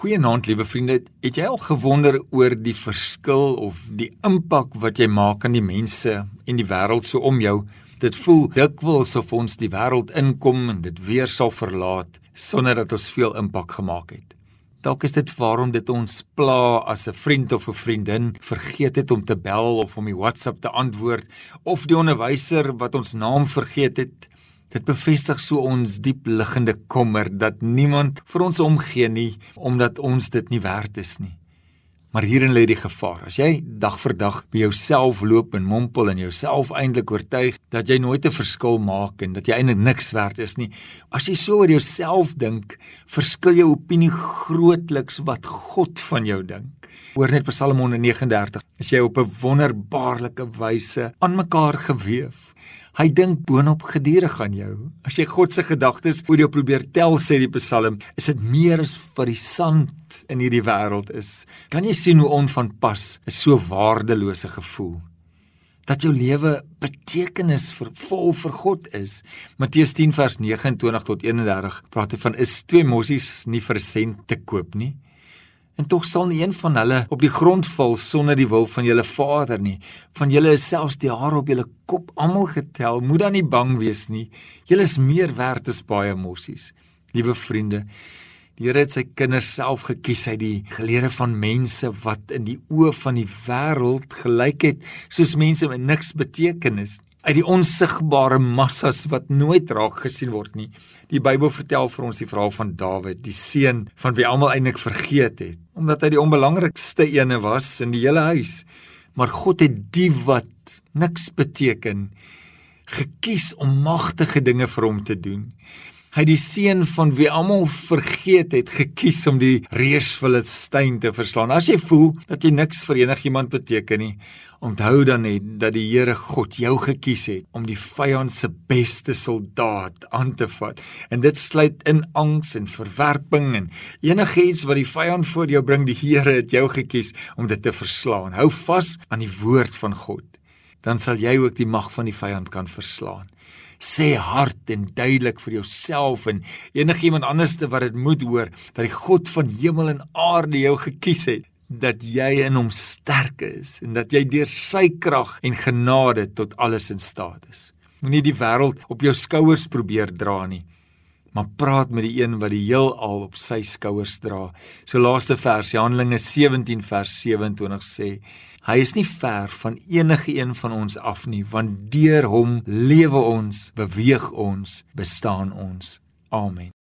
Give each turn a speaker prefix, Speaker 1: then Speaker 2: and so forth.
Speaker 1: Goeienaand, liewe vriende. Het jy al gewonder oor die verskil of die impak wat jy maak aan die mense en die wêreld so om jou? Dit voel dikwels of ons die wêreld inkom en dit weer sal verlaat sonder dat ons veel impak gemaak het. Dalk is dit waarom dit ons pla as 'n vriend of 'n vriendin vergeet het om te bel of om die WhatsApp te antwoord of die onderwyser wat ons naam vergeet het Dit bevestig so ons diep liggende kommer dat niemand vir ons omgee nie omdat ons dit nie werd is nie. Maar hierin lê die gevaar. As jy dag vir dag by jouself loop en mompel en jouself eintlik oortuig dat jy nooit 'n verskil maak en dat jy eintlik niks werd is nie. As jy so oor jouself dink, verskil jou opinie grootliks wat God van jou dink. Hoor net Psalm 139. As jy op 'n wonderbaarlike wyse aan mekaar gewewe Hy dink boonop gedurig aan jou. As jy God se gedagtes oor jou probeer tel, sê die Psalm, is dit meer as wat die sand in hierdie wêreld is. Kan jy sien hoe onvanpas 'n so waardelose gevoel? Dat jou lewe betekenis vir vol vir God is. Matteus 10 vers 29 tot 31 praat hy van is twee mossies nie vir sent te koop nie. En tog sal nie een van hulle op die grond val sonder die wil van julle Vader nie. Van julle is selfs die hare op julle kop almal getel. Moed dan nie bang wees nie. Julle is meer werd as baie mossies. Liewe vriende, die Here het sy kinders self gekies uit die gelede van mense wat in die oë van die wêreld gelyk het soos mense met niks betekenis uit die onsigbare massas wat nooit raak gesien word nie. Die Bybel vertel vir ons die verhaal van Dawid, die seun van wie almal eintlik vergeet het, omdat hy die onbelangrikste ene was in die hele huis. Maar God het die wat niks beteken gekies om magtige dinge vir hom te doen. Hy die seun van wie almal vergeet het gekies om die reusfilistyn te verslaan. As jy voel dat jy niks vir enigiemand beteken nie, onthou dan net dat die Here God jou gekies het om die vyand se beste soldaat aan te vat. En dit sluit in angs en verwerping en enigiets wat die vyand voor jou bring, die Here het jou gekies om dit te verslaan. Hou vas aan die woord van God. Dan sal jy ook die mag van die vyand kan verslaan sê hard en duidelik vir jouself en enigiemand anderste wat dit moet hoor dat die God van hemel en aarde jou gekies het dat jy in hom sterk is en dat jy deur sy krag en genade tot alles in staat is. Moenie die wêreld op jou skouers probeer dra nie, maar praat met die een wat die heelal op sy skouers dra. So laaste vers, Handelinge 17 vers 27 sê: Hy is nie ver van enige een van ons af nie, want deur hom lewe ons, beweeg ons, bestaan ons. Amen.